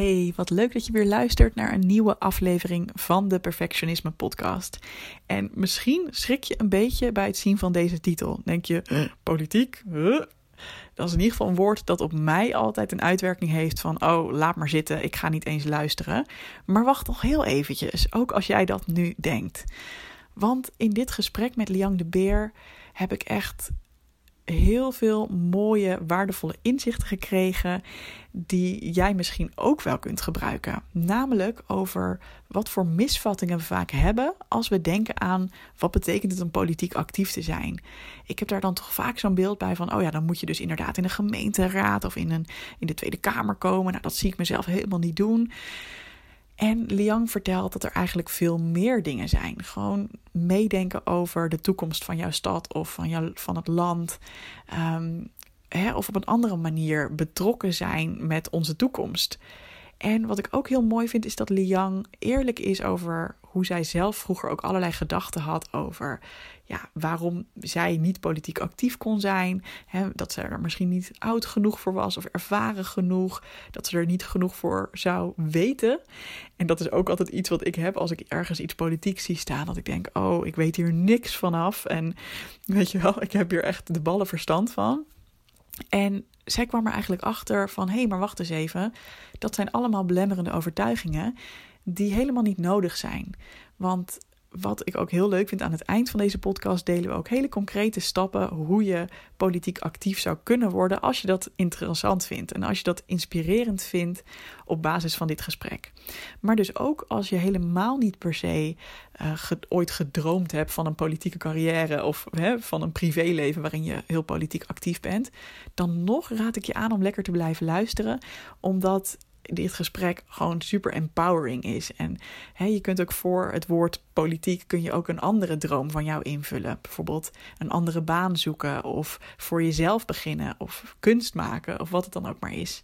Hey, wat leuk dat je weer luistert naar een nieuwe aflevering van de Perfectionisme Podcast. En misschien schrik je een beetje bij het zien van deze titel. Denk je, politiek? Dat is in ieder geval een woord dat op mij altijd een uitwerking heeft van: oh, laat maar zitten, ik ga niet eens luisteren. Maar wacht nog heel eventjes, ook als jij dat nu denkt. Want in dit gesprek met Liang de Beer heb ik echt heel veel mooie, waardevolle inzichten gekregen. Die jij misschien ook wel kunt gebruiken. Namelijk over wat voor misvattingen we vaak hebben als we denken aan wat betekent het om politiek actief te zijn. Ik heb daar dan toch vaak zo'n beeld bij van: oh ja, dan moet je dus inderdaad in een gemeenteraad of in, een, in de Tweede Kamer komen. Nou, dat zie ik mezelf helemaal niet doen. En Liang vertelt dat er eigenlijk veel meer dingen zijn. Gewoon meedenken over de toekomst van jouw stad of van, jou, van het land. Um, hè, of op een andere manier betrokken zijn met onze toekomst. En wat ik ook heel mooi vind, is dat Liang eerlijk is over hoe zij zelf vroeger ook allerlei gedachten had over ja, waarom zij niet politiek actief kon zijn. Hè, dat ze er misschien niet oud genoeg voor was of ervaren genoeg. Dat ze er niet genoeg voor zou weten. En dat is ook altijd iets wat ik heb als ik ergens iets politiek zie staan. Dat ik denk, oh, ik weet hier niks vanaf. En weet je wel, ik heb hier echt de ballen verstand van. En zij kwam er eigenlijk achter van: hé, hey, maar wacht eens even. Dat zijn allemaal belemmerende overtuigingen die helemaal niet nodig zijn. Want wat ik ook heel leuk vind aan het eind van deze podcast, delen we ook hele concrete stappen hoe je politiek actief zou kunnen worden als je dat interessant vindt en als je dat inspirerend vindt op basis van dit gesprek. Maar dus ook als je helemaal niet per se uh, ooit gedroomd hebt van een politieke carrière of hè, van een privéleven waarin je heel politiek actief bent, dan nog raad ik je aan om lekker te blijven luisteren, omdat dit gesprek gewoon super empowering is. En hè, je kunt ook voor het woord politiek kun je ook een andere droom van jou invullen. Bijvoorbeeld een andere baan zoeken of voor jezelf beginnen of kunst maken of wat het dan ook maar is.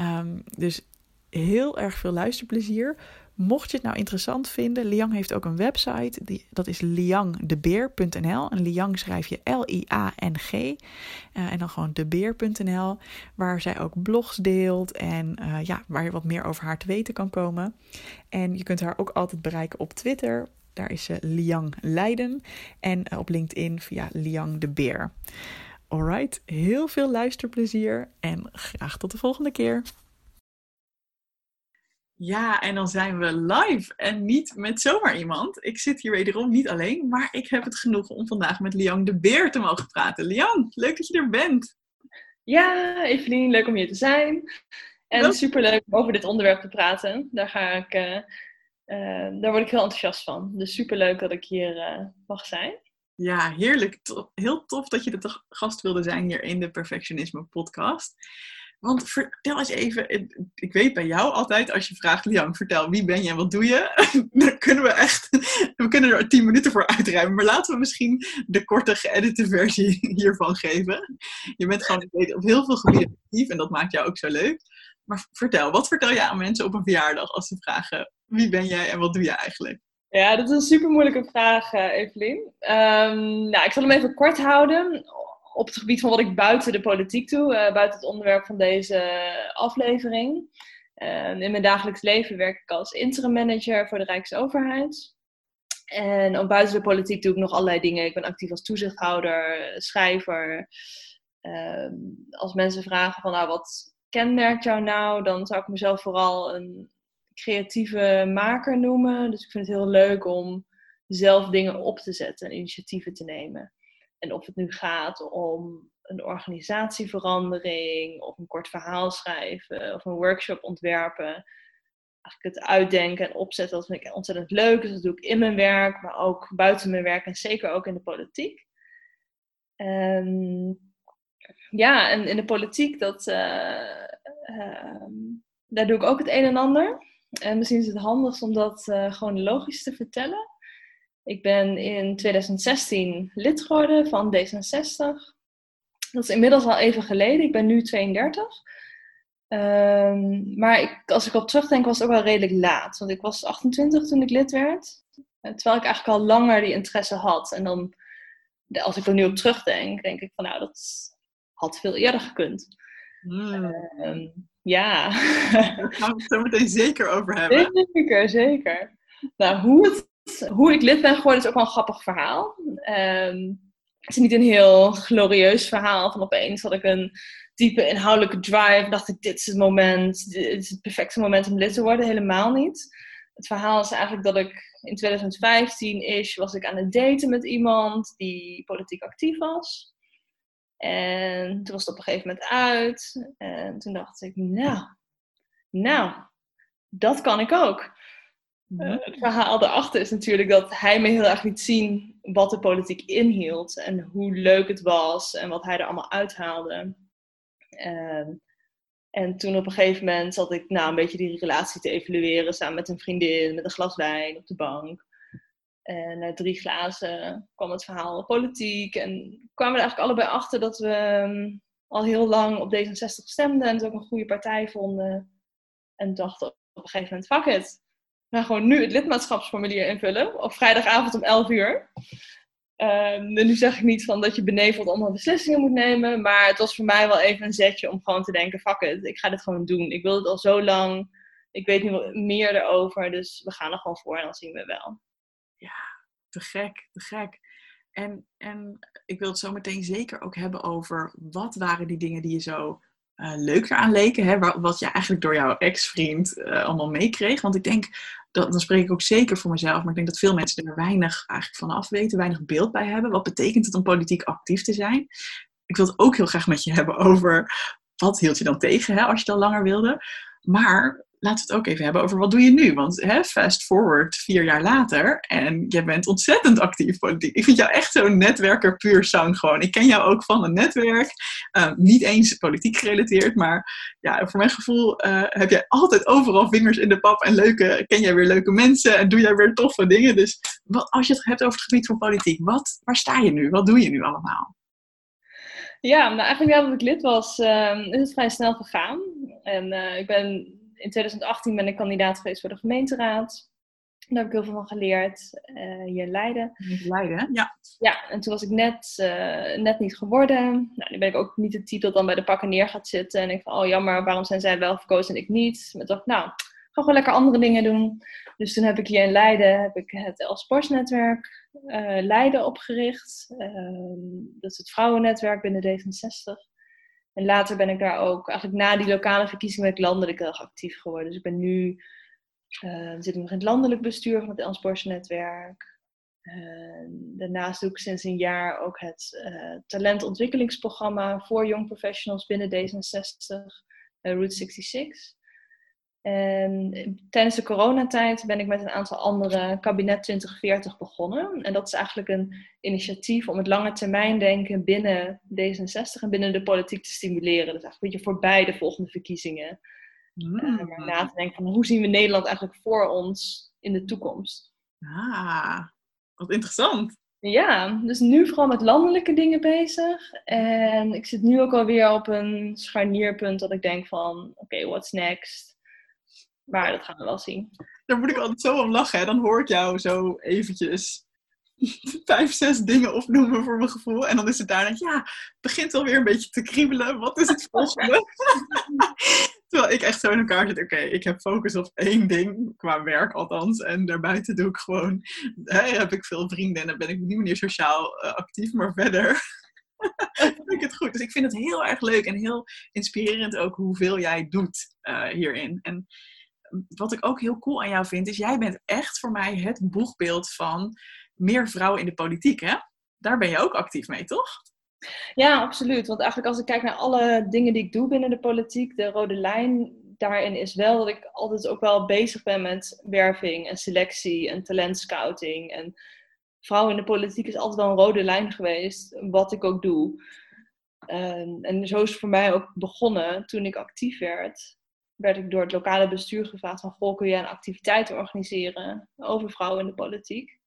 Um, dus heel erg veel luisterplezier. Mocht je het nou interessant vinden, Liang heeft ook een website. Die, dat is liangdebeer.nl. En Liang schrijf je L-I-A-N-G. Uh, en dan gewoon debeer.nl. Waar zij ook blogs deelt. En uh, ja, waar je wat meer over haar te weten kan komen. En je kunt haar ook altijd bereiken op Twitter. Daar is ze Liang Leiden. En uh, op LinkedIn via Liang de Beer. Alright, heel veel luisterplezier en graag tot de volgende keer. Ja, en dan zijn we live en niet met zomaar iemand. Ik zit hier wederom niet alleen, maar ik heb het genoeg om vandaag met Liang de Beer te mogen praten. Liang, leuk dat je er bent. Ja, Evelien, leuk om hier te zijn. En super superleuk om over dit onderwerp te praten. Daar, ga ik, uh, uh, daar word ik heel enthousiast van. Dus superleuk dat ik hier uh, mag zijn. Ja, heerlijk. Heel tof dat je de gast wilde zijn hier in de Perfectionisme podcast. Want vertel eens even, ik weet bij jou altijd als je vraagt, Liang, vertel wie ben je en wat doe je? Dan kunnen we echt, we kunnen er tien minuten voor uitruimen. Maar laten we misschien de korte geëdite versie hiervan geven. Je bent gewoon op heel veel gebieden actief en dat maakt jou ook zo leuk. Maar vertel, wat vertel je aan mensen op een verjaardag als ze vragen, wie ben jij en wat doe je eigenlijk? Ja, dat is een super moeilijke vraag, uh, Evelien. Um, nou, ik zal hem even kort houden op het gebied van wat ik buiten de politiek doe, uh, buiten het onderwerp van deze aflevering. Uh, in mijn dagelijks leven werk ik als interim manager voor de Rijksoverheid. En ook buiten de politiek doe ik nog allerlei dingen. Ik ben actief als toezichthouder, schrijver. Uh, als mensen vragen van nou, wat kenmerkt jou nou, dan zou ik mezelf vooral een creatieve maker noemen. Dus ik vind het heel leuk om zelf dingen op te zetten en initiatieven te nemen. En of het nu gaat om een organisatieverandering, of een kort verhaal schrijven, of een workshop ontwerpen. Eigenlijk het uitdenken en opzetten, dat vind ik ontzettend leuk. Dus dat doe ik in mijn werk, maar ook buiten mijn werk en zeker ook in de politiek. En ja, en in de politiek, dat, uh, uh, daar doe ik ook het een en ander. En misschien is het handigst om dat uh, gewoon logisch te vertellen. Ik ben in 2016 lid geworden van D66. Dat is inmiddels al even geleden. Ik ben nu 32. Um, ehm, maar ik, als ik op terugdenk, was het ook wel redelijk laat. Want ik was 28 toen ik lid werd. Terwijl ik eigenlijk al langer die interesse had. En dan, als ik er nu op terugdenk, denk ik van nou, dat had veel eerder gekund. Hmm. Um, Ja. Daar gaan we het zo meteen zeker over hebben. Zeker, zeker. Nou, hoe, het, hoe ik lid ben geworden is ook wel een grappig verhaal. Ehm, het is niet een heel glorieus verhaal van opeens had ik een diepe inhoudelijke drive. Dacht ik, dit is het moment, dit is het perfecte moment om lid te worden. Helemaal niet. Het verhaal is eigenlijk dat ik in 2015 is, was ik aan het daten met iemand die politiek actief was. En toen was het op een gegeven moment uit. En toen dacht ik, nou, nou, dat kan ik ook. Uh, het verhaal daarachter is natuurlijk dat hij me heel erg liet zien wat de politiek inhield. En hoe leuk het was en wat hij er allemaal uithaalde. En, en toen op een gegeven moment zat ik nou, een beetje die relatie te evalueren samen met een vriendin, met een glas wijn op de bank. En na drie glazen kwam het verhaal politiek. En kwamen we er eigenlijk allebei achter dat we ehm, al heel lang op D66 stemden en het ook een goede partij vonden. En dachten op een gegeven moment, fuck it. Gaan gewoon nu het lidmaatschapsformulier invullen op vrijdagavond om 11 uur. Um, nu zeg ik niet van dat je beneveld allemaal beslissingen moet nemen, maar het was voor mij wel even een zetje om gewoon te denken, fuck it, ik ga dit gewoon doen. Ik wil het al zo lang, ik weet nu meer erover, dus we gaan er gewoon voor en dan zien we wel ja, te gek, te gek. En, en ik wil het zo meteen zeker ook hebben over wat waren die dingen die je zo uh, leuk eraan leken. Hè? Wat je eigenlijk door jouw ex-vriend uh, allemaal meekreeg. Want ik denk, dat, dan spreek ik ook zeker voor mezelf, maar ik denk dat veel mensen er weinig eigenlijk van af weten, weinig beeld bij hebben. Wat betekent het om politiek actief te zijn? Ik wil het ook heel graag met je hebben over wat hield je dan tegen hè, als je dan langer wilde. Maar laten we het ook even hebben over wat doe je nu? Want hè, fast forward vier jaar later en je bent ontzettend actief politiek. Ik vind jou echt zo'n netwerker puur sound gewoon. Ik ken jou ook van een netwerk, uh, niet eens politiek gerelateerd, maar ja, voor mijn gevoel uh, heb jij altijd overal vingers in de pap en leuke, ken jij weer leuke mensen en doe jij weer toffe dingen. Dus wat, als je het hebt over het gebied van politiek, wat, waar sta je nu? Wat doe je nu allemaal? Ja, nou eigenlijk nadat ik lid was, uh, is het vrij snel gegaan. En uh, ik ben in 2018 ben ik kandidaat geweest voor de gemeenteraad. Daar heb ik heel veel van geleerd. Uh, hier in Leiden. Leiden, ja. Ja, en toen was ik net, uh, net niet geworden. Nou, nu ben ik ook niet type dat dan bij de pakken neer gaat zitten. En ik van, oh jammer, waarom zijn zij wel verkozen en ik niet? Maar ik dacht, nou, ga gewoon lekker andere dingen doen. Dus toen heb ik hier in Leiden heb ik het El Sportsnetwerk uh, Leiden opgericht. Ehm, dat is het vrouwennetwerk binnen D66. En later ben ik daar ook, eigenlijk na die lokale verkiezingen, ben ik landelijk heel erg actief geworden. Dus ik ben nu, uh, zit ik nog in het landelijk bestuur van het Elsborse netwerk. Daarnaast doe ik sinds een jaar ook het uh, talentontwikkelingsprogramma voor young professionals binnen D66, Route 66. En tijdens de coronatijd ben ik met een aantal andere kabinet 2040 begonnen. En dat is eigenlijk een initiatief om het lange termijn denken binnen D66 en binnen de politiek te stimuleren. Dus eigenlijk een beetje voorbij de volgende verkiezingen. Mm. Uh, na te denken van hoe zien we Nederland eigenlijk voor ons in de toekomst. Ah, wat interessant. Ja, dus nu vooral met landelijke dingen bezig. En ik zit nu ook alweer op een scharnierpunt dat ik denk van, oké, okay, what's next? Maar dat gaan we wel zien. Daar moet ik altijd zo om lachen. Hè? Dan hoor ik jou zo eventjes vijf, zes dingen opnoemen voor mijn gevoel. En dan is het daarna, ja, het begint alweer een beetje te kriebelen. Wat is het volgende? Terwijl ik echt zo in elkaar zit. Oké, ik heb focus op één ding, qua werk althans. En daarbuiten doe ik gewoon, hè, heb ik veel vrienden en dan ben ik op die manier sociaal uh, actief. Maar verder vind ik het goed. Dus ik vind het heel erg leuk en heel inspirerend ook hoeveel jij doet uh, hierin. En wat ik ook heel cool aan jou vind, is jij bent echt voor mij het boegbeeld van meer vrouwen in de politiek, hè? Daar ben je ook actief mee, toch? Ja, absoluut. Want eigenlijk als ik kijk naar alle dingen die ik doe binnen de politiek, de rode lijn daarin is wel dat ik altijd ook wel bezig ben met werving en selectie en talentscouting. En vrouwen in de politiek is altijd wel een rode lijn geweest, wat ik ook doe. En, en zo is het voor mij ook begonnen toen ik actief werd werd ik door het lokale bestuur gevraagd van, goh, kun je een activiteit organiseren over vrouwen in de politiek?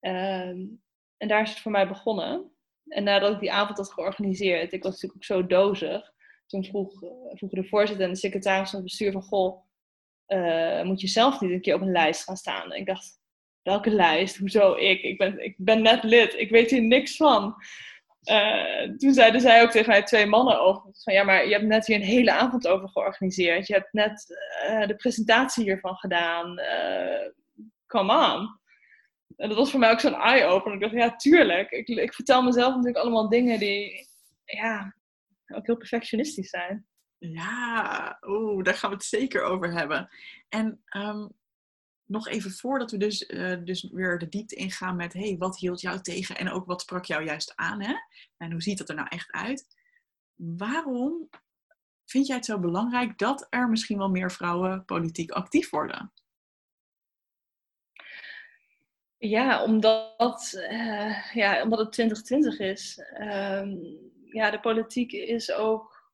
Um, en daar is het voor mij begonnen. En nadat ik die avond had georganiseerd, ik was natuurlijk ook zo dozig, toen vroeg, vroegen de voorzitter en de secretaris van het bestuur van, goh, uh, moet je zelf niet een keer op een lijst gaan staan? En ik dacht, welke lijst? Hoezo ik? Ik ben, ik ben net lid, ik weet hier niks van. Uh, toen zeiden zij ook tegen mij twee mannen over. Van ja, maar je hebt net hier een hele avond over georganiseerd. Je hebt net uh, de presentatie hiervan gedaan. Uh, come on. En dat was voor mij ook zo'n eye-opener. Ik dacht, ja, tuurlijk. Ik, ik vertel mezelf natuurlijk allemaal dingen die, ja, ook heel perfectionistisch zijn. Ja, oeh, daar gaan we het zeker over hebben. En um, nog even voordat we dus, uh, dus weer de diepte ingaan met, hey, wat hield jou tegen en ook wat sprak jou juist aan, hè? En hoe ziet dat er nou echt uit? Waarom vind jij het zo belangrijk dat er misschien wel meer vrouwen politiek actief worden? Ja, omdat, uh, ja, omdat het 2020 is. Uh, ja, de politiek is ook.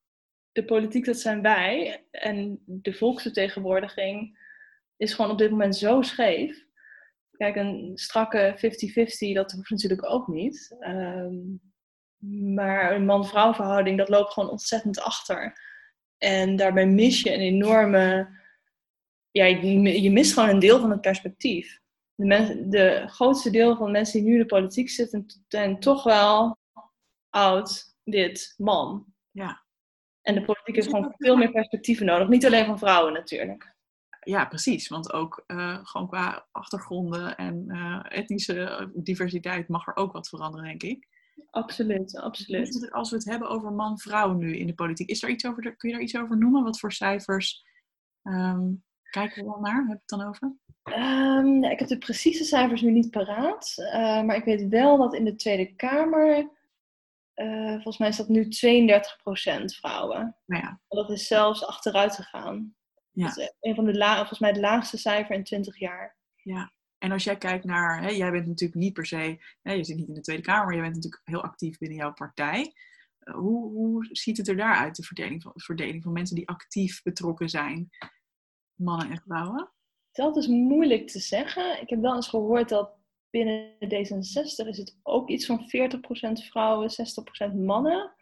De politiek, dat zijn wij. En de volksvertegenwoordiging is gewoon op dit moment zo scheef. Kijk, een strakke 50-50, dat hoeft natuurlijk ook niet. Um, maar een man-vrouw verhouding, dat loopt gewoon ontzettend achter. En daarbij mis je een enorme. Ja, je, je mist gewoon een deel van het perspectief. De, de grootste deel van de mensen die nu in de politiek zitten, zijn toch wel oud, dit, man. Ja. En de politiek heeft gewoon veel meer perspectieven nodig. Niet alleen van vrouwen natuurlijk ja, precies. Want ook uh, gewoon qua achtergronden en uh, etnische diversiteit mag er ook wat veranderen, denk ik. Absoluut, absoluut. Als we het hebben over man-vrouw nu in de politiek, is er iets over, kun je daar iets over noemen? Wat voor cijfers um, kijken we dan naar? Heb je het dan over? Um, ja, ik heb de precieze cijfers nu niet paraat. Uh, maar ik weet wel dat in de Tweede Kamer, volgens mij is dat nu 32% vrouwen. Nou ja. Dat is zelfs achteruit gegaan. Ja. Dat is een van de la volgens mij het laagste cijfer in 20 jaar. Ja, en als jij kijkt naar, hè, jij bent natuurlijk niet per se, hè, je zit niet in de Tweede Kamer, maar je bent natuurlijk heel actief binnen jouw partij. Uh, hoe, hoe ziet het er daaruit, de verdeling van, de verdeling van mensen die actief betrokken zijn, mannen en vrouwen? Dat is moeilijk te zeggen. Ik heb wel eens gehoord dat binnen D66 is het ook iets van 40% vrouwen, 60% mannen.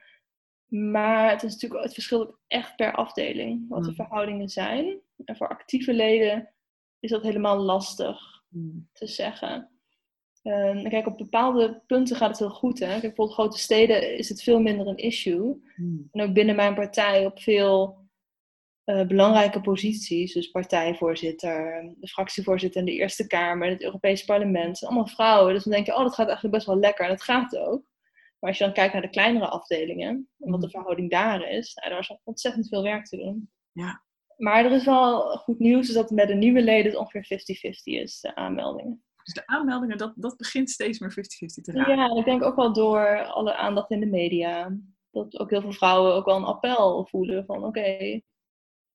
Maar het is natuurlijk, het verschilt ook echt per afdeling wat de hmm. verhoudingen zijn. En voor actieve leden is dat helemaal lastig hmm. te zeggen. Um, kijk, op bepaalde punten gaat het heel goed. Hè? Kijk, bijvoorbeeld grote steden is het veel minder een issue. Hmm. En ook binnen mijn partij op veel uh, belangrijke posities. Dus partijvoorzitter, de fractievoorzitter in de Eerste Kamer, het Europees Parlement. Allemaal vrouwen. Dus dan denk je, oh, dat gaat eigenlijk best wel lekker. En dat gaat ook. Maar als je dan kijkt naar de kleinere afdelingen, en wat de mhm. verhouding daar is, nou, daar is ontzettend veel werk te doen. Ja. Maar er is wel goed nieuws, is dat met de nieuwe leden het ongeveer 50-50 is, de aanmeldingen. Dus de aanmeldingen, dat, dat begint steeds meer 50-50 te raken. Ja, ik denk ook wel door alle aandacht in de media. Dat ook heel veel vrouwen ook wel een appel voelen van oké, okay,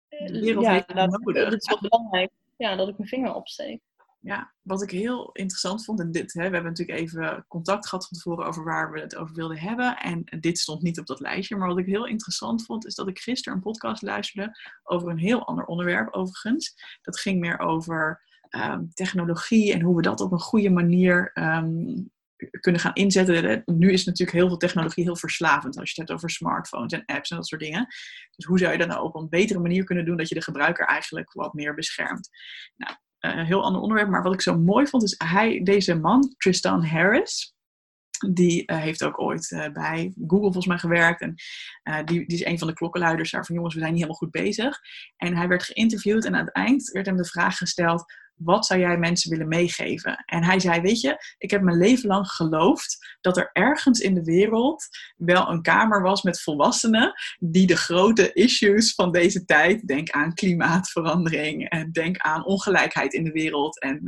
ja, dat, dat is wel belangrijk ja, dat ik mijn vinger opsteek ja, wat ik heel interessant vond, en dit, hè, we hebben natuurlijk even contact gehad van tevoren over waar we het over wilden hebben. En dit stond niet op dat lijstje, maar wat ik heel interessant vond, is dat ik gisteren een podcast luisterde over een heel ander onderwerp overigens. Dat ging meer over um, technologie en hoe we dat op een goede manier um, kunnen gaan inzetten. Nu is natuurlijk heel veel technologie heel verslavend als je het hebt over smartphones en apps en dat soort dingen. Dus hoe zou je dat nou op een betere manier kunnen doen dat je de gebruiker eigenlijk wat meer beschermt? Nou, een heel ander onderwerp. Maar wat ik zo mooi vond, is hij, deze man, Tristan Harris. Die uh, heeft ook ooit uh, bij Google volgens mij gewerkt. En die, die is een van de klokkenluiders daar van jongens, we zijn niet helemaal goed bezig. En hij werd geïnterviewd en aan het eind werd hem de vraag gesteld wat zou jij mensen willen meegeven? En hij zei, weet je, ik heb mijn leven lang geloofd dat er ergens in de wereld wel een kamer was met volwassenen die de grote issues van deze tijd, denk aan klimaatverandering en denk aan ongelijkheid in de wereld en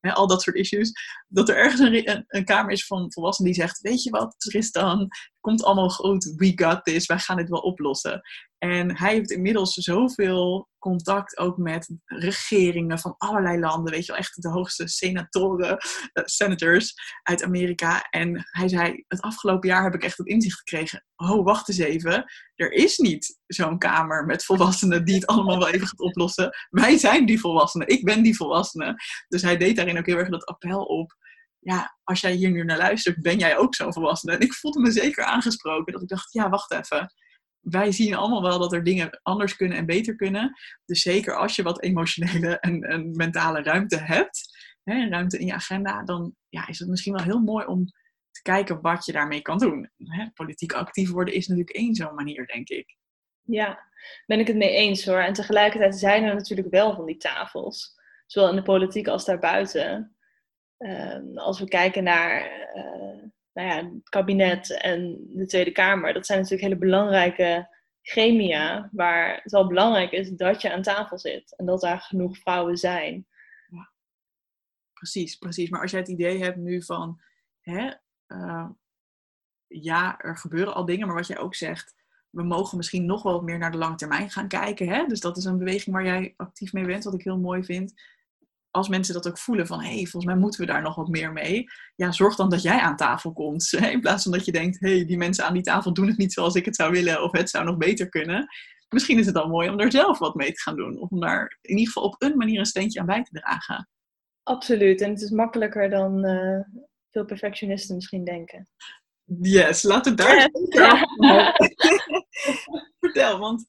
nou, al dat soort issues, dat er ergens een, een, kamer is van volwassenen die zegt, weet je wat, Tristan, komt allemaal goed, we got this, wij gaan dit wel oplossen. En hij heeft inmiddels zoveel contact ook met regeringen van allerlei landen. Weet je wel, echt de hoogste senatoren, uh, senators uit Amerika. En hij zei, het afgelopen jaar heb ik echt het inzicht gekregen. Oh, wacht eens even. Er is niet zo'n kamer met volwassenen die het allemaal wel even gaat oplossen. Wij zijn die volwassenen. Ik ben die volwassene. Dus hij deed daarin ook heel erg dat appel op ja, als jij hier nu naar luistert, ben jij ook zo'n volwassene. En ik voelde me zeker aangesproken. Dat ik dacht, ja, wacht even wij zien allemaal wel dat er dingen anders kunnen en beter kunnen. Dus zeker als je wat emotionele en, en mentale ruimte hebt, hè, ruimte in je agenda, dan ja, is het misschien wel heel mooi om te kijken wat je daarmee kan doen. Hè, politiek actief worden is natuurlijk één zo'n manier, denk ik. Ja, ben ik het mee eens hoor. En tegelijkertijd zijn er natuurlijk wel van die tafels. Zowel in de politiek als daarbuiten. Uh, als we kijken naar uh, nou ja, het kabinet en de Tweede Kamer. Dat zijn natuurlijk hele belangrijke chemia. Waar het wel belangrijk is dat je aan tafel zit. En dat daar genoeg vrouwen zijn. Precies, precies. Maar als jij het idee hebt nu van... Hè, uh, ja, er gebeuren al dingen. Maar wat jij ook zegt we mogen misschien nog wel meer naar de lange termijn gaan kijken. Hè? Dus dat is een beweging waar jij actief mee bent, wat ik heel mooi vind. Als mensen dat ook voelen van, hé, hey, volgens mij moeten we daar nog wat meer mee. Ja, zorg dan dat jij aan tafel komt. In plaats van dat je denkt, hé, hey, die mensen aan die tafel doen het niet zoals ik het zou willen. Of het zou nog beter kunnen. Misschien is het dan mooi om er zelf wat mee te gaan doen. Of om daar in ieder geval op een manier een steentje aan bij te dragen. Absoluut. En het is makkelijker dan uh, veel perfectionisten misschien denken. Yes, laten we daar. Vertel, want.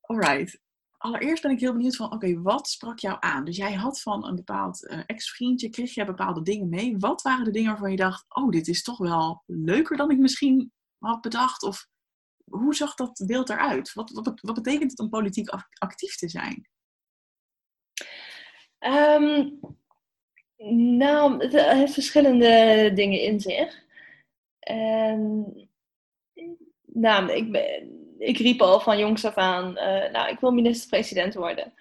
Alright. Allereerst ben ik heel benieuwd van, oké, wat sprak jou aan? Dus jij had van een bepaald uh, ex-vriendje, kreeg je bepaalde dingen mee. Wat waren de dingen waarvan je dacht, oh, dit is toch wel leuker dan ik misschien had bedacht? Of hoe zag dat beeld eruit? Wat, wat, betekent het om politiek actief te zijn? Um, nou, het heeft verschillende dingen in zich. En nou, ik, ik riep al van jongs af aan, uh, nou, ik wil minister-president worden.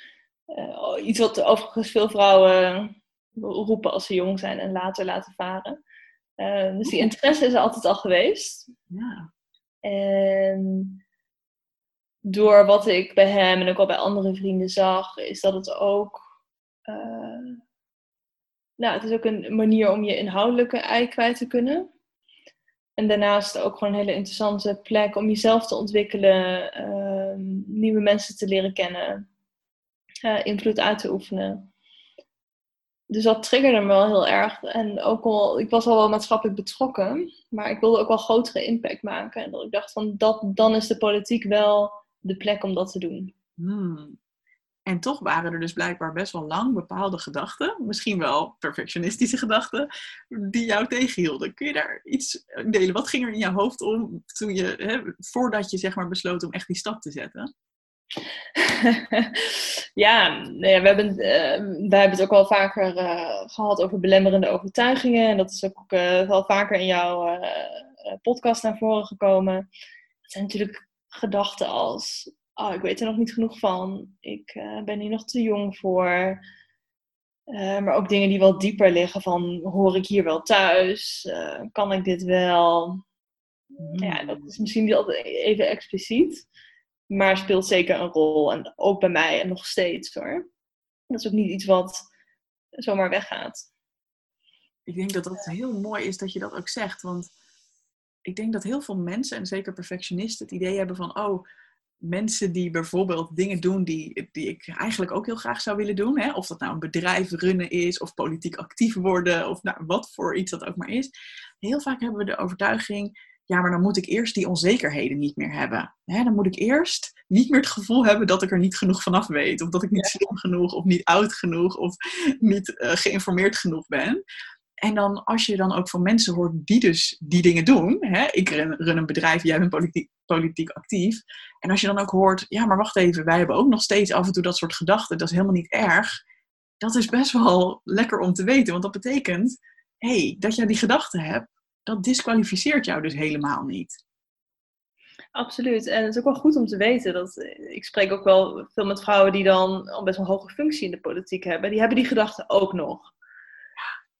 Uh, iets wat overigens veel vrouwen roepen als ze jong zijn en later laten varen. Uh, dus die interesse is er altijd al geweest. Ja. En door wat ik bij hem en ook al bij andere vrienden zag, is dat het ook. nou, het is ook een manier om je inhoudelijke ei kwijt te kunnen. En daarnaast ook gewoon een hele interessante plek om jezelf te ontwikkelen, ehm, nieuwe mensen te leren kennen, uh, invloed uit te oefenen. Dus dat triggerde me wel heel erg. En ook al, ik was al wel maatschappelijk betrokken, maar ik wilde ook wel grotere impact maken. En dat ik dacht van, dat, dan is de politiek wel de plek om dat te doen. Hmm. En toch waren er dus blijkbaar best wel lang bepaalde gedachten, misschien wel perfectionistische gedachten, die jou tegenhielden. Kun je daar iets delen? Wat ging er in jouw hoofd om toen je, hè, voordat je zeg maar besloot om echt die stap te zetten? ja, we, hebben, uh, we hebben het ook wel vaker uh, gehad over belemmerende overtuigingen. En dat is ook uh, wel vaker in jouw podcast naar voren gekomen. Het zijn natuurlijk gedachten als oh, ik weet er nog niet genoeg van. Ik uh, ben hier nog te jong voor. Uh, maar ook dingen die wel dieper liggen van, hoor ik hier wel thuis? Uh, kan ik dit wel? Ja, dat is misschien niet altijd even expliciet. Maar speelt zeker een rol. En ook bij mij en nog steeds hoor. Dat is ook niet iets wat zomaar weggaat. Ik denk dat dat heel mooi is dat je dat ook zegt. Want ik denk dat heel veel mensen, en zeker perfectionisten, het idee hebben van: oh, mensen die bijvoorbeeld dingen doen die, die ik eigenlijk ook heel graag zou willen doen. Hè? Of dat nou een bedrijf runnen is, of politiek actief worden, of nou, wat voor iets dat ook maar is. Heel vaak hebben we de overtuiging, ja, maar dan moet ik eerst die onzekerheden niet meer hebben. Hè? Dan moet ik eerst niet meer het gevoel hebben dat ik er niet genoeg vanaf weet. Of dat ik niet slim genoeg, of niet oud genoeg, of niet uh, geïnformeerd genoeg ben. En dan als je dan ook van mensen hoort die dus die dingen doen. Hè? Ik run, een bedrijf, jij bent politiek, politiek actief. En als je dan ook hoort, ja maar wacht even, wij hebben ook nog steeds af en toe dat soort gedachten. Dat is helemaal niet erg. Dat is best wel lekker om te weten. Want dat betekent, hey, dat jij die gedachten hebt, dat disqualificeert jou dus helemaal niet. Absoluut. En het is ook wel goed om te weten dat ik spreek ook wel veel met vrouwen die dan al best wel een hoge functie in de politiek hebben. Die hebben die gedachten ook nog.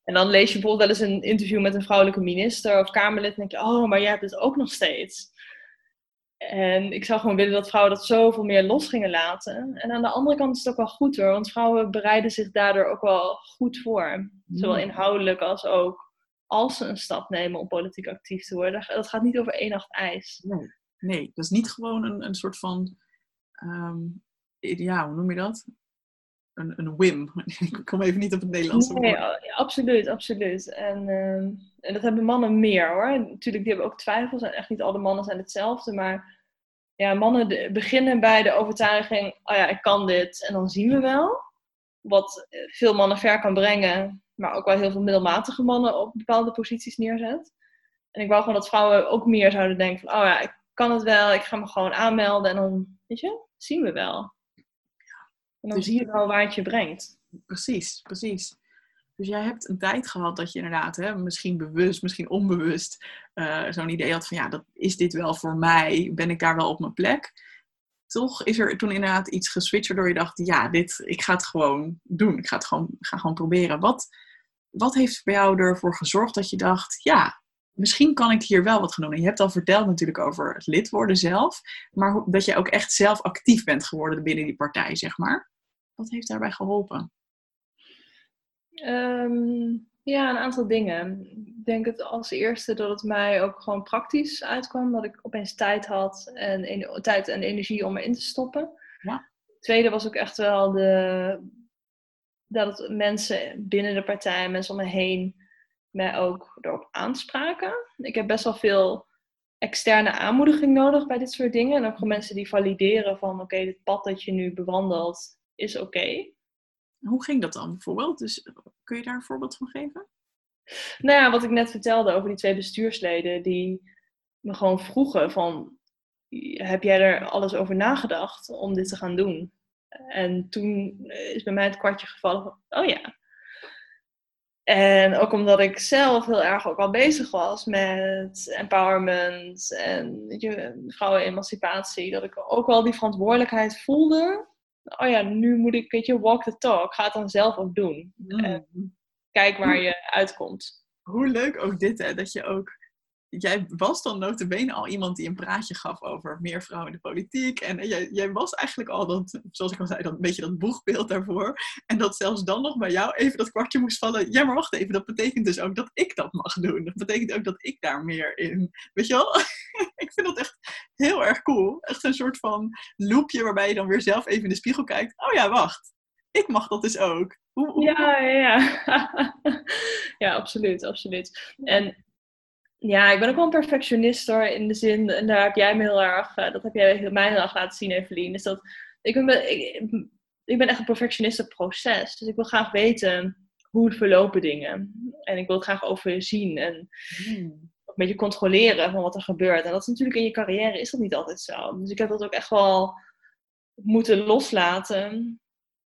En dan lees je bijvoorbeeld wel eens een interview met een vrouwelijke minister of Kamerlid. En denk je, oh, maar jij hebt het ook nog steeds. En ik zou gewoon willen dat vrouwen dat zoveel meer los gingen laten. En aan de andere kant is het ook wel goed hoor, want vrouwen bereiden zich daardoor ook wel goed voor. Zowel inhoudelijk als ook als ze een stap nemen om politiek actief te worden. Dat gaat niet over één nacht ijs. Nee, nee dat is niet gewoon een, een soort van, um, ja, hoe noem je dat? Een, een whim. Ik kom even niet op het Nederlands. Nee, absoluut, absoluut. En, ehm, en dat hebben mannen meer hoor. Natuurlijk, die hebben ook twijfels. En echt niet alle mannen zijn hetzelfde. Maar ja, mannen beginnen bij de overtuiging: oh ja, ik kan dit. En dan zien we wel. Wat veel mannen ver kan brengen. Maar ook wel heel veel middelmatige mannen op bepaalde posities neerzet. En ik wou gewoon dat vrouwen ook meer zouden denken van, oh ja, ik kan het wel, ik ga me gewoon aanmelden en dan, weet je, zien we wel. En dan Dus- zie je wel waar het je brengt. Precies, precies. Dus jij hebt een tijd gehad dat je inderdaad, hè, misschien bewust, misschien onbewust, eh, zo'n idee had van ja, dat, is dit wel voor mij? Ben ik daar wel op mijn plek? Toch is er toen inderdaad iets geswitcht waardoor je dacht, ja, dit, ik ga het gewoon doen. Ik ga het gewoon, ga gewoon proberen. Wat, wat heeft bij jou ervoor gezorgd dat je dacht, ja, misschien kan ik hier wel wat gaan doen? En je hebt al verteld natuurlijk over het lid worden zelf, maar dat je ook echt zelf actief bent geworden binnen die partij, zeg maar. Wat heeft daarbij geholpen? Ehm, ja, een aantal dingen. Ik denk het als eerste dat het mij ook gewoon praktisch uitkwam. Dat ik opeens tijd had en en- tijd en energie om erin te stoppen. Ja. Tweede was ook echt wel de, dat het mensen binnen de partij, mensen om me heen, mij ook erop aanspraken. Ik heb best wel veel externe aanmoediging nodig bij dit soort dingen. En ook gewoon mensen die valideren van oké, dit pad dat je nu bewandelt is oké. Hoe ging dat dan bijvoorbeeld? Dus eh, kun je daar een voorbeeld van geven? Nou ja, wat ik net vertelde over die twee bestuursleden die me gewoon vroegen van, heb jij er alles over nagedacht om dit te gaan doen? En toen is bij mij het kwartje gevallen van, oh ja. En ook omdat ik zelf heel erg ook al bezig was met empowerment en weet je, vrouwenemancipatie, dat ik ook wel die verantwoordelijkheid voelde. Oh ja, nu moet ik, weet je, walk the talk. Ga het dan zelf ook doen. Mm. Kijk waar je uitkomt. Hoe leuk ook dit, hè? Dat je ook... Jij was dan notabene al iemand die een praatje gaf over meer vrouwen in de politiek. En jij, jij was eigenlijk al, dat, zoals ik al zei, dat, een beetje dat boegbeeld daarvoor. En dat zelfs dan nog bij jou even dat kwartje moest vallen. Ja, maar wacht even, dat betekent dus ook dat ik dat mag doen. Dat betekent ook dat ik daar meer in... Weet je wel? ik vind dat echt heel erg cool. Echt een soort van loopje waarbij je dan weer zelf even in de spiegel kijkt. Oh ja, wacht. Ik mag dat dus ook. Ja, ja, ja. ja, absoluut, absoluut. En ja, ik ben ook wel een perfectionist hoor, in de zin, en daar heb jij me heel erg, eh, dat heb jij mij heel erg laten zien, Evelien, is dat ik ben, ik, ik ben echt een perfectionist op proces. Dus ik wil graag weten hoe verlopen dingen. En ik wil het graag overzien en Hmm. een beetje controleren van wat er gebeurt. En dat is natuurlijk in je carrière is dat niet altijd zo. Dus ik heb dat ook echt wel moeten loslaten.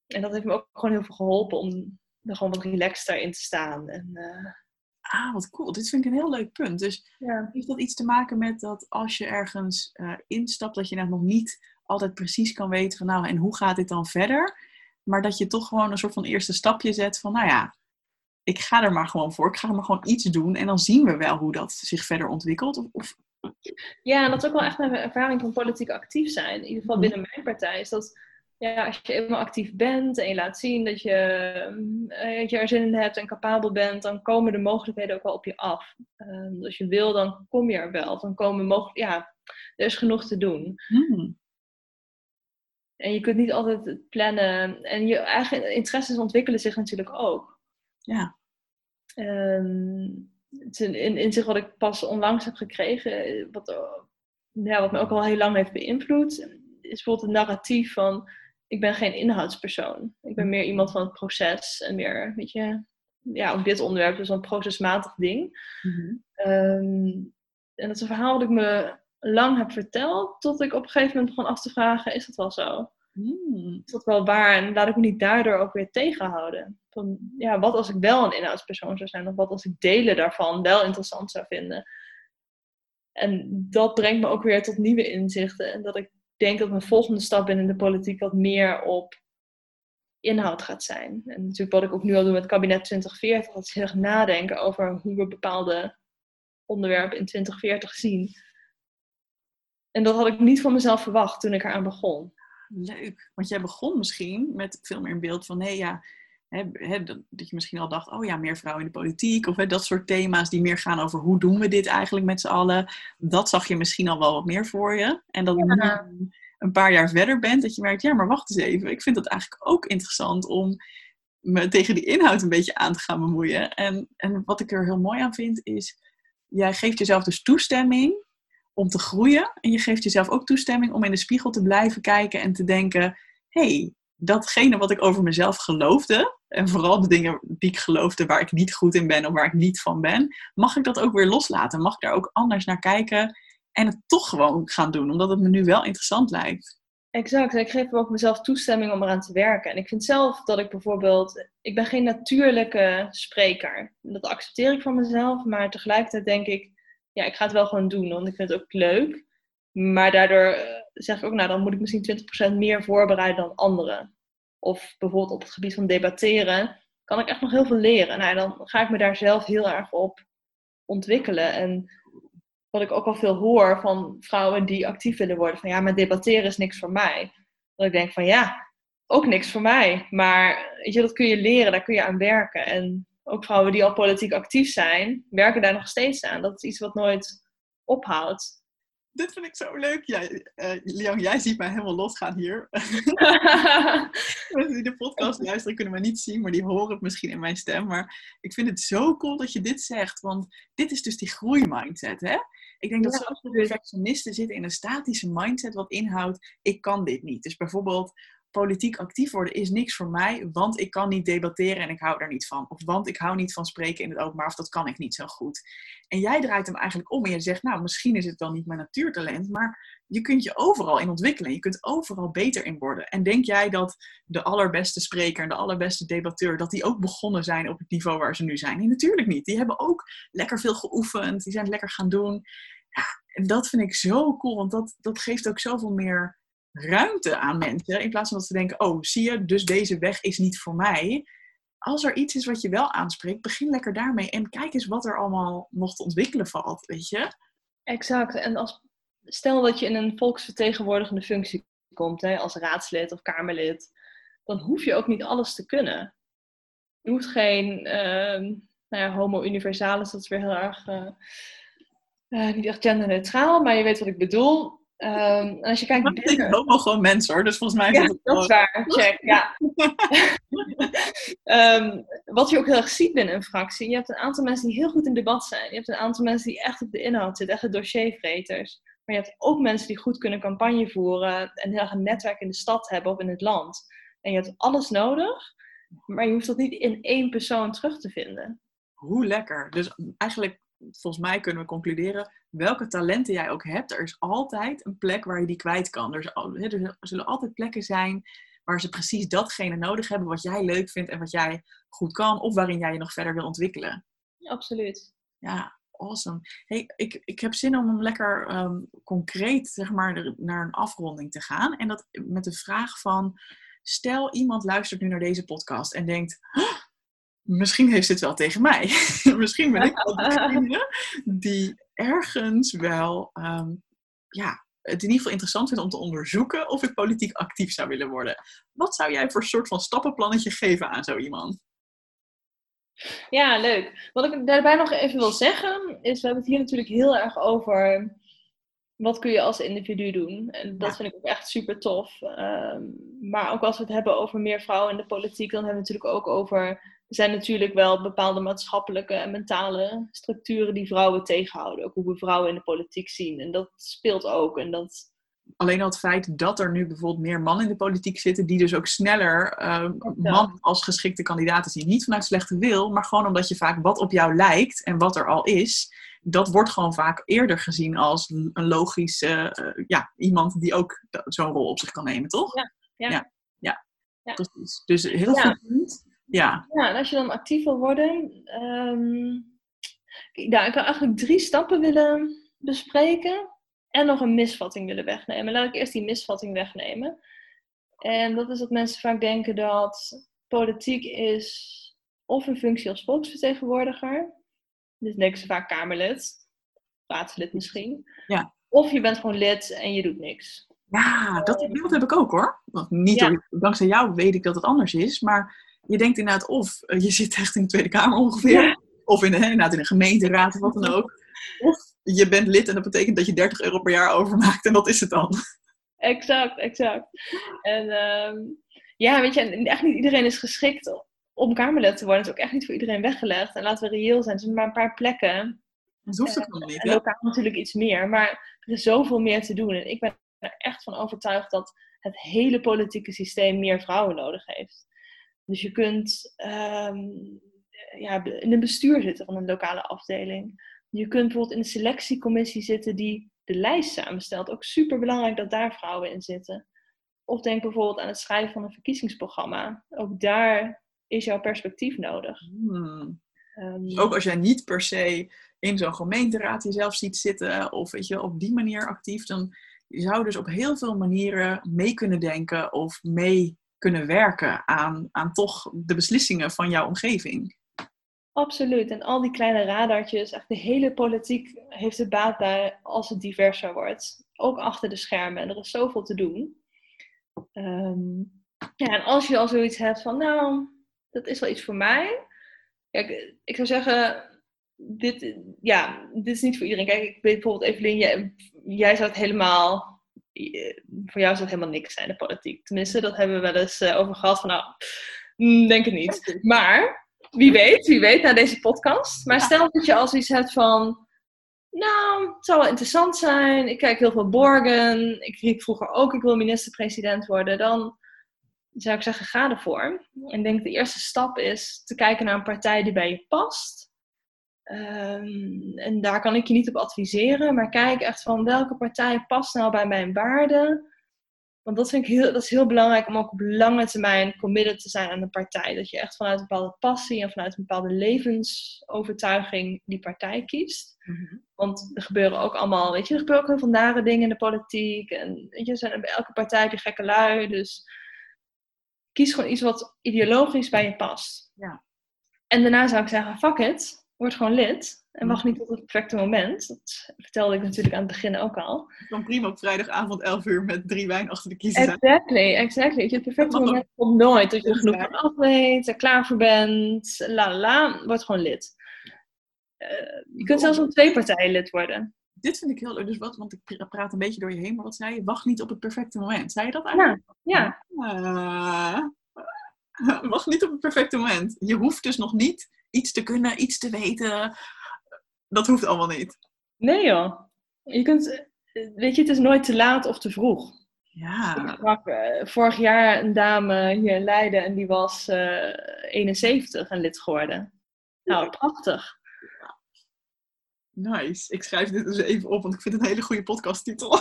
En dat heeft me ook gewoon heel veel geholpen om er gewoon wat relaxter in te staan. En, eh, Ah, wat cool. Dit vind ik een heel leuk punt. Dus ja. heeft dat iets te maken met dat als je ergens eh, instapt, dat je net nog niet altijd precies kan weten van nou, en hoe gaat dit dan verder? Maar dat je toch gewoon een soort van eerste stapje zet van nou ja, ik ga er maar gewoon voor. Ik ga er maar gewoon iets doen en dan zien we wel hoe dat zich verder ontwikkelt. Of, of ja, en dat is ook wel echt mijn ervaring van politiek actief zijn. In ieder geval Mhm. binnen mijn partij. Is dat ja, als je eenmaal actief bent en je laat zien dat je, eh, dat je er zin in hebt en capabel bent, dan komen de mogelijkheden ook wel op je af. Ehm, als je wil, dan kom je er wel. Dan komen mogelijk, ja, er is genoeg te doen. hmm, En je kunt niet altijd plannen. En je eigen interesses ontwikkelen zich natuurlijk ook. ja, Ehm, het is een in, inzicht wat ik pas onlangs heb gekregen, wat, eh, ja, wat me ook al heel lang heeft beïnvloed, is bijvoorbeeld het narratief van ik ben geen inhoudspersoon. Ik ben meer iemand van het proces en meer, weet je, ja, ook dit onderwerp is een procesmatig ding. mhm, Ehm, en dat is een verhaal wat ik me lang heb verteld, tot ik op een gegeven moment begon af te vragen, is dat wel zo? hmm, is dat wel waar? En laat ik me niet daardoor ook weer tegenhouden. Van, ja, wat als ik wel een inhoudspersoon zou zijn? Of wat als ik delen daarvan wel interessant zou vinden? En dat brengt me ook weer tot nieuwe inzichten. En dat ik denk dat mijn volgende stap binnen de politiek wat meer op inhoud gaat zijn. En natuurlijk wat ik ook nu al doe met kabinet 2040. Dat is heel erg nadenken over hoe we bepaalde onderwerpen in 2040 zien. En dat had ik niet van mezelf verwacht toen ik eraan begon. leuk. Want jij begon misschien met veel meer een beeld van nee ja, dat, dat je misschien al dacht, oh ja, meer vrouwen in de politiek. Of dat soort thema's die meer gaan over hoe doen we dit eigenlijk met z'n allen. Dat zag je misschien al wel wat meer voor je. En dat Ja. nu een paar jaar verder bent, dat je merkt, ja, maar wacht eens even. Ik vind het eigenlijk ook interessant om me tegen die inhoud een beetje aan te gaan bemoeien. En, en wat ik er heel mooi aan vind, is jij geeft jezelf dus toestemming om te groeien. En je geeft jezelf ook toestemming om in de spiegel te blijven kijken en te denken: hé, hey, datgene wat ik over mezelf geloofde, en vooral de dingen die ik geloofde waar ik niet goed in ben of waar ik niet van ben, mag ik dat ook weer loslaten? Mag ik daar ook anders naar kijken en het toch gewoon gaan doen, omdat het me nu wel interessant lijkt? Exact. Ik geef ook mezelf toestemming om eraan te werken. En ik vind zelf dat ik bijvoorbeeld, ik ben geen natuurlijke spreker. Dat accepteer ik van mezelf, maar tegelijkertijd denk ik, ja, ik ga het wel gewoon doen, want ik vind het ook leuk. Maar daardoor eh, zeg ik ook, nou, dan moet ik misschien 20% meer voorbereiden dan anderen. Of bijvoorbeeld op het gebied van debatteren, kan ik echt nog heel veel leren. Nou, dan ga ik me daar zelf heel erg op ontwikkelen. En wat ik ook al veel hoor van vrouwen die actief willen worden, van ja, maar debatteren is niks voor mij. Dat ik denk van ja, ook niks voor mij. Maar weet je, dat kun je leren, daar kun je aan werken. En ook vrouwen die al politiek actief zijn, werken daar nog steeds aan. Dat is iets wat nooit ophoudt. Dit vind ik zo leuk. Jij, uh, Liang, jij ziet mij helemaal losgaan hier. Mensen die de podcast luisteren kunnen me niet zien, maar die horen het misschien in mijn stem. Maar ik vind het zo cool dat je dit zegt, want dit is dus die groeimindset, hè? Ik denk dat zoveel perfectionisten zitten in een statische mindset wat inhoudt, ik kan dit niet. Dus bijvoorbeeld, politiek actief worden is niks voor mij, want ik kan niet debatteren en ik hou daar niet van. Of want ik hou niet van spreken in het openbaar, of dat kan ik niet zo goed. En jij draait hem eigenlijk om en je zegt, nou, misschien is het dan niet mijn natuurtalent, maar je kunt je overal in ontwikkelen. Je kunt overal beter in worden. En denk jij dat de allerbeste spreker en de allerbeste debatteur, dat die ook begonnen zijn op het niveau waar ze nu zijn? Nee, natuurlijk niet. Die hebben ook lekker veel geoefend, die zijn het lekker gaan doen. Ja, en dat vind ik zo cool, want dat, dat geeft ook zoveel meer ruimte aan mensen. In plaats van dat ze denken, oh, zie je, dus deze weg is niet voor mij. Als er iets is wat je wel aanspreekt, begin lekker daarmee. En kijk eens wat er allemaal nog te ontwikkelen valt, weet je? Exact. En als, stel dat je in een volksvertegenwoordigende functie komt, hè, als raadslid of kamerlid, dan hoef je ook niet alles te kunnen. Je hoeft geen uh, nou ja, homo universalis, dat is weer heel erg, uh, uh, niet echt genderneutraal, maar je weet wat ik bedoel Um, als je kijkt... Ik ook wel gewoon mens hoor, dus volgens mij is ja, dat, dat is waar. Check, ja. um, wat je ook heel erg ziet binnen een fractie, je hebt een aantal mensen die heel goed in debat zijn. Je hebt een aantal mensen die echt op de inhoud zitten, echt de dossiervreters. Maar je hebt ook mensen die goed kunnen campagne voeren en heel erg een netwerk in de stad hebben of in het land. En je hebt alles nodig, maar je hoeft dat niet in één persoon terug te vinden. Hoe lekker. Dus eigenlijk volgens mij kunnen we concluderen, welke talenten jij ook hebt, er is altijd een plek waar je die kwijt kan. Er, er zullen altijd plekken zijn waar ze precies datgene nodig hebben wat jij leuk vindt en wat jij goed kan, of waarin jij je nog verder wil ontwikkelen. Absoluut. Ja, awesome. Hey, ik, ik heb zin om lekker ehm, concreet zeg maar, naar een afronding te gaan. En dat met de vraag van, stel iemand luistert nu naar deze podcast en denkt, misschien heeft dit wel tegen mij. misschien ben ik wel degene die ergens wel, um, ja, het in ieder geval interessant vindt om te onderzoeken of ik politiek actief zou willen worden. Wat zou jij voor soort van stappenplannetje geven aan zo iemand? Ja, leuk. Wat ik daarbij nog even wil zeggen, is we hebben het hier natuurlijk heel erg over wat kun je als individu doen. En dat vind ik ook echt super tof. Um, maar ook als we het hebben over meer vrouwen in de politiek, dan hebben we het natuurlijk ook over er zijn natuurlijk wel bepaalde maatschappelijke en mentale structuren die vrouwen tegenhouden. Ook hoe we vrouwen in de politiek zien. En dat speelt ook. En dat... Alleen al het feit dat er nu bijvoorbeeld meer mannen in de politiek zitten, die dus ook sneller uh, man als geschikte kandidaten zien. Niet vanuit slechte wil, maar gewoon omdat je vaak wat op jou lijkt en wat er al is, dat wordt gewoon vaak eerder gezien als een logische, uh, ja, iemand die ook zo'n rol op zich kan nemen, toch? Ja, ja. ja. ja. ja. Precies. Dus heel goed. Ja. ja, en als je dan actief wil worden, um, nou, ik wil eigenlijk drie stappen willen bespreken en nog een misvatting willen wegnemen. Laat ik eerst die misvatting wegnemen. En dat is dat mensen vaak denken dat politiek is of een functie als volksvertegenwoordiger. Dus denken ze vaak Kamerlid, raadslid misschien. Ja. Of je bent gewoon lid en je doet niks. Ja, dat beeld heb ik ook hoor. Niet ja. dankzij jou weet ik dat het anders is, maar je denkt inderdaad of eh, je zit echt in de Tweede Kamer ongeveer. Of in, de, inderdaad in een gemeenteraad of wat dan ook. Of je bent lid en dat betekent dat je 30 euro per jaar overmaakt en dat is het dan. Exact, exact. En ehm, ja, weet je, echt niet iedereen is geschikt om Kamerlid te worden. Het is ook echt niet voor iedereen weggelegd. En laten we reëel zijn, er zijn maar een paar plekken. Dat hoeft het uh, niet. En lokaal natuurlijk iets meer, maar er is zoveel meer te doen. En ik ben er echt van overtuigd dat het hele politieke systeem meer vrouwen nodig heeft. Dus je kunt ehm, ja, in een bestuur zitten van een lokale afdeling. Je kunt bijvoorbeeld in de selectiecommissie zitten die de lijst samenstelt. Ook super belangrijk dat daar vrouwen in zitten. Of denk bijvoorbeeld aan het schrijven van een verkiezingsprogramma. Ook daar is jouw perspectief nodig. Hmm. Um, ook als jij niet per se in zo'n gemeenteraad jezelf ziet zitten of weet je, op die manier actief, dan zou je dus op heel veel manieren mee kunnen denken of mee kunnen werken aan, aan toch de beslissingen van jouw omgeving. Absoluut. En al die kleine radartjes, echt de hele politiek heeft er baat bij als het diverser wordt. Ook achter de schermen. En er is zoveel te doen. Ehm, ja, en als je al zoiets hebt van, nou, dat is wel iets voor mij. Kijk, ik zou zeggen, dit, ja, dit is niet voor iedereen. Kijk, ik weet bijvoorbeeld, Evelien, jij, jij zou helemaal, voor jou zou het helemaal niks zijn, de politiek. Tenminste, dat hebben we wel eens eh, over gehad van, nou, mm, denk het niet. Maar, wie weet, wie weet, na deze podcast. Maar stel dat je als iets hebt van, nou, het zou wel interessant zijn. Ik kijk heel veel Borgen. Ik riep vroeger ook, ik wil minister-president worden. Dan zou ik zeggen, ga ervoor. En ik denk de eerste stap is te kijken naar een partij die bij je past. Ehm, en daar kan ik je niet op adviseren, maar kijk echt van welke partij past nou bij mijn waarden. Want dat vind ik heel, dat is heel belangrijk om ook op lange termijn committed te zijn aan de partij. Dat je echt vanuit een bepaalde passie en vanuit een bepaalde levensovertuiging die partij kiest. Mhm. Want er gebeuren ook allemaal, weet je, er gebeuren ook heel veel nare dingen in de politiek. En weet je, zijn bij elke partij die gekke lui. Dus kies gewoon iets wat ideologisch bij je past. Ja. En daarna zou ik zeggen, fuck it, word gewoon lid. En wacht niet tot het perfecte moment. Dat vertelde ik natuurlijk aan het begin ook al. Kan prima op vrijdagavond 11 uur met drie wijn achter de kiezen zijn. Exactly, exactly. Het perfecte moment komt nooit. Dat je er genoeg van af weet, er klaar voor bent, la la, word gewoon lid. Uh, je kunt zelfs om twee partijen lid worden. Dit vind ik heel leuk. Dus wat, want ik praat een beetje door je heen, maar wat zei je? Wacht niet op het perfecte moment. Zei je dat eigenlijk? Ja. ja. Uh, wacht niet op het perfecte moment. Je hoeft dus nog niet iets te kunnen, iets te weten. Dat hoeft allemaal niet. Nee joh. Je kunt, weet je, het is nooit te laat of te vroeg. Ja. Ik sprak uh, vorig jaar een dame hier in Leiden en die was uh, eh, 71 en lid geworden. Nou, prachtig. Nice. Ik schrijf dit dus even op, want ik vind het een hele goede podcasttitel.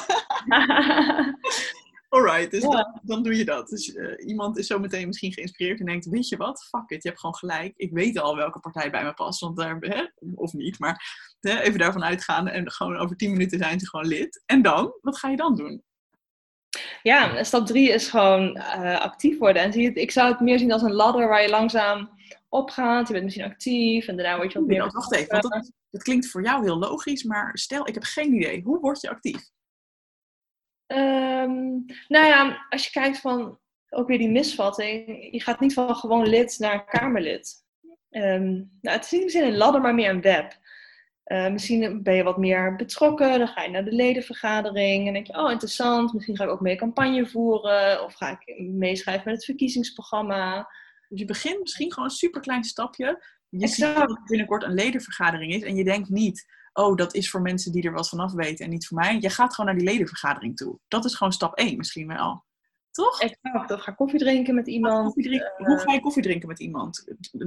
Alright, dus dan, dan, doe je dat. Dus uh, iemand is zo meteen misschien geïnspireerd en denkt, weet je wat, fuck it, je hebt gewoon gelijk. Ik weet al welke partij bij me past, want daar, hè, of niet, maar hè, even daarvan uitgaan en gewoon over tien minuten zijn ze gewoon lid. En dan, wat ga je dan doen? Ja, stap drie is gewoon uh, actief worden. En zie je, ik zou het meer zien als een ladder waar je langzaam opgaat. Je bent misschien actief en daarna word je wat meer... Wacht even, want dat, dat klinkt voor jou heel logisch, maar stel, ik heb geen idee. Hoe word je actief? Um, nou ja, als je kijkt van ook weer die misvatting. Je gaat niet van gewoon lid naar Kamerlid. Um, nou, het is niet misschien een ladder, maar meer een web. Uh, misschien ben je wat meer betrokken, dan ga je naar de ledenvergadering en denk je, oh interessant, misschien ga ik ook mee campagne voeren of ga ik meeschrijven met het verkiezingsprogramma. Dus je begint misschien gewoon een super klein stapje. Je ziet dat het binnenkort een ledenvergadering is en je denkt niet, oh, dat is voor mensen die er wat vanaf weten en niet voor mij. Je gaat gewoon naar die ledenvergadering toe. Dat is gewoon stap 1 misschien wel. Toch? Exact. Ga koffie drinken met iemand. Drinken. Hoe ga je koffie drinken met iemand?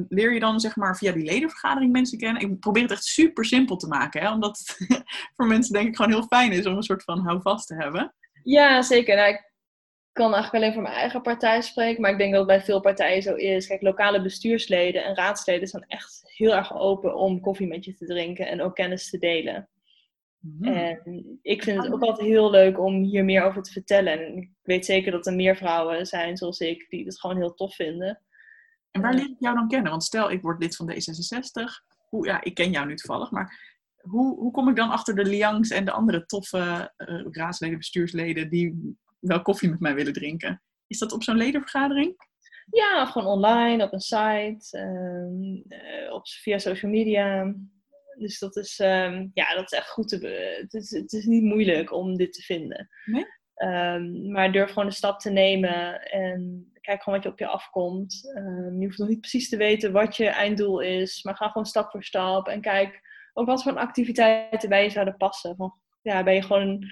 Leer je dan zeg maar via die ledenvergadering mensen kennen? Ik probeer het echt super simpel te maken. Hè? Omdat het voor mensen denk ik gewoon heel fijn is om een soort van houvast te hebben. Ja, zeker. Nou, ik kan eigenlijk alleen voor mijn eigen partij spreken. Maar ik denk dat het bij veel partijen zo is. Kijk, lokale bestuursleden en raadsleden zijn echt heel erg open om koffie met je te drinken en ook kennis te delen. Mhm. En ik vind het ook altijd heel leuk om hier meer over te vertellen. En ik weet zeker dat er meer vrouwen zijn zoals ik die het gewoon heel tof vinden. En waar leer ik jou dan kennen? Want stel, ik word lid van D66. Hoe, ja, ik ken jou nu toevallig, maar hoe, hoe kom ik dan achter de Liangs en de andere toffe uh, raadsleden, bestuursleden die wel koffie met mij willen drinken? Is dat op zo'n ledenvergadering? Ja, of gewoon online, op een site, uh, op, via social media. Dus dat is, um, ja, dat is echt goed te... Het is, het is niet moeilijk om dit te vinden. Nee? Um, maar durf gewoon de stap te nemen en kijk gewoon wat je op je afkomt. Um, je hoeft nog niet precies te weten wat je einddoel is, maar ga gewoon stap voor stap en kijk ook wat voor activiteiten bij je zouden passen. Van, ja, ben je gewoon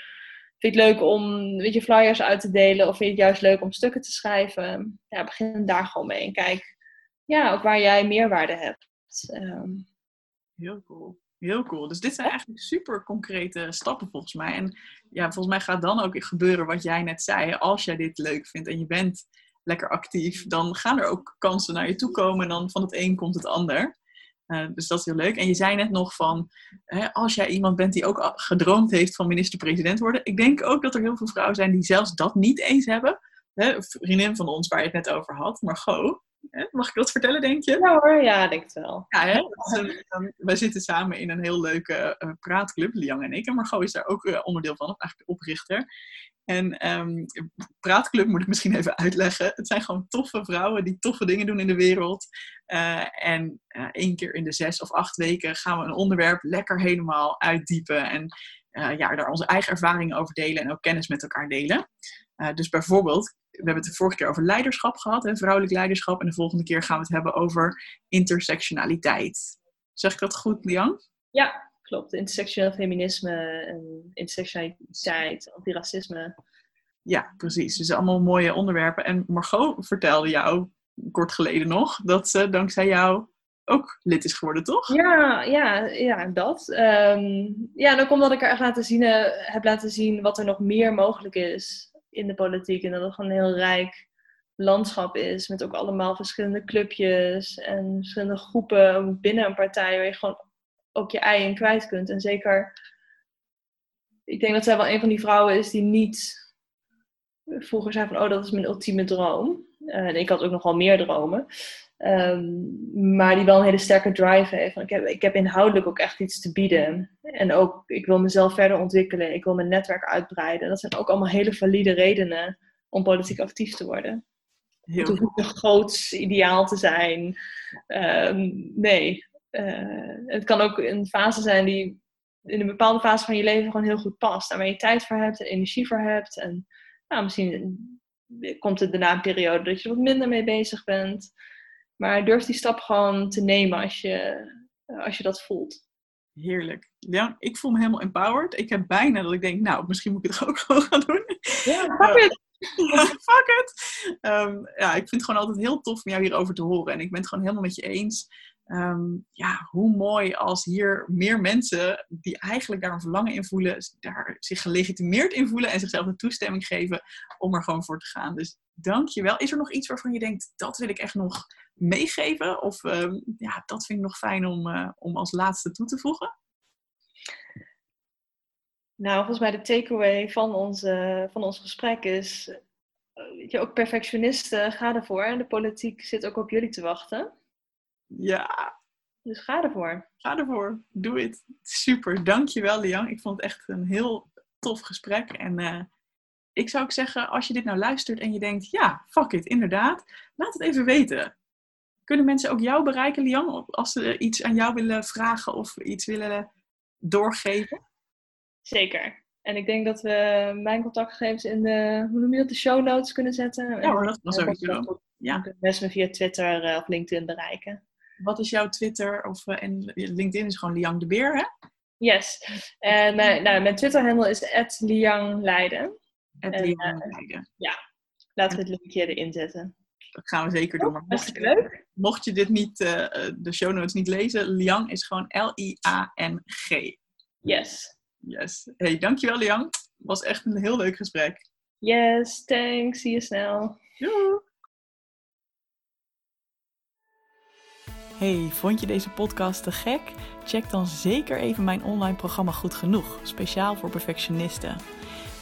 Vind je het leuk om weet je, flyers uit te delen? Of vind je het juist leuk om stukken te schrijven? Ja, begin daar gewoon mee. En kijk ja, ook waar jij meerwaarde hebt. Ehm, Heel cool. Heel cool. Dus dit zijn eigenlijk super concrete stappen volgens mij. En ja, volgens mij gaat dan ook gebeuren wat jij net zei. Als jij dit leuk vindt en je bent lekker actief, dan gaan er ook kansen naar je toe komen. En dan van het een komt het ander. Uh, dus dat is heel leuk. En je zei net nog van, hè, als jij iemand bent die ook gedroomd heeft van minister-president worden. Ik denk ook dat er heel veel vrouwen zijn die zelfs dat niet eens hebben. Hè, vriendin van ons waar je het net over had, Margot. Mag ik dat vertellen, denk je? Ja hoor, ja, denk het wel. Ja, hè? wij zitten samen in een heel leuke uh, praatclub, Liang en ik. En Margot is daar ook uh, onderdeel van, eigenlijk de oprichter. En um, praatclub moet ik misschien even uitleggen. Het zijn gewoon toffe vrouwen die toffe dingen doen in de wereld. Uh, en één keer in de zes of acht weken gaan we een onderwerp lekker helemaal uitdiepen. En ja, daar onze eigen ervaringen over delen en ook kennis met elkaar delen. Dus bijvoorbeeld we hebben het de vorige keer over leiderschap gehad, en vrouwelijk leiderschap. En de volgende keer gaan we het hebben over intersectionaliteit. Zeg ik dat goed, Lian? Ja, klopt. Intersectioneel feminisme en intersectionaliteit, antiracisme. Ja, precies. Dus allemaal mooie onderwerpen. En Margot vertelde jou kort geleden nog dat ze dankzij jou ook lid is geworden, toch? Ja, ja, ja dat. Um, ja, dan komt dat ik echt laten zien, uh, heb laten zien wat er nog meer mogelijk is in de politiek. En dat het gewoon een heel rijk landschap is. Met ook allemaal verschillende clubjes en verschillende groepen binnen een partij. Waar je gewoon ook je ei in kwijt kunt. En zeker, ik denk dat zij wel een van die vrouwen is die niet vroeger zei van, oh dat is mijn ultieme droom. Uh, en ik had ook nogal meer dromen. Um, maar die wel een hele sterke drive heeft. ik, heb, ik heb inhoudelijk ook echt iets te bieden. En ook, ik wil mezelf verder ontwikkelen. Ik wil mijn netwerk uitbreiden. Dat zijn ook allemaal hele valide redenen om politiek actief te worden. Het hoeft niet een groot ideaal te zijn. Um, nee. Uh, het kan ook een fase zijn die in een bepaalde fase van je leven gewoon heel goed past. En waar je tijd voor hebt en energie voor hebt. En nou, misschien komt het daarna een periode dat je wat minder mee bezig bent. Maar durf die stap gewoon te nemen als je, als je dat voelt. Heerlijk. Ja, ik voel me helemaal empowered. Ik heb bijna dat ik denk, nou, misschien moet ik het ook gewoon gaan doen. Ja, fuck it. Ja, fuck it. Um, ja, ik vind het gewoon altijd heel tof om jou hierover te horen. En ik ben het gewoon helemaal met je eens. Um, ja, hoe mooi als hier meer mensen die eigenlijk daar een verlangen in voelen, daar zich gelegitimeerd in voelen en zichzelf de toestemming geven om er gewoon voor te gaan. Dus dank je wel. Is er nog iets waarvan je denkt, dat wil ik echt nog meegeven? Of uh, ja, dat vind ik nog fijn om, uh, om als laatste toe te voegen? Nou, volgens mij de takeaway van, onze, van ons gesprek is, eh, weet je, ook perfectionisten, ga ervoor. De politiek zit ook op jullie te wachten. Ja. Dus ga ervoor. Ga ervoor. Doe het. Super. Dankjewel, Liang. Ik vond het echt een heel tof gesprek. En uh, ik zou ook zeggen, als je dit nou luistert en je denkt, ja, fuck it, inderdaad, laat het even weten. Kunnen mensen ook jou bereiken, Liang, als ze iets aan jou willen vragen of iets willen doorgeven? Zeker. En ik denk dat we mijn contactgegevens in de, hoe noem je dat, de show notes kunnen zetten. Ja hoor, dat was sowieso. Ja. Mensen me via Twitter uh, of LinkedIn bereiken. Wat is jouw Twitter? Of, uh, en LinkedIn is gewoon Liang de Beer, hè? Yes. En mijn, nou, mijn Twitter-handle is @liangleiden. Leiden. ja, laten we het linkje erin zetten. Dat gaan we zeker doen. Maar mocht, je, leuk. mocht je dit niet, uh, de show notes niet lezen, Liang is gewoon L-I-A-N-G. Yes. Yes. Hey, dankjewel Liang. Was echt een heel leuk gesprek. Yes, thanks. Zie je snel. Doei. Hey, vond je deze podcast te gek? Check dan zeker even mijn online programma Goed Genoeg, speciaal voor perfectionisten.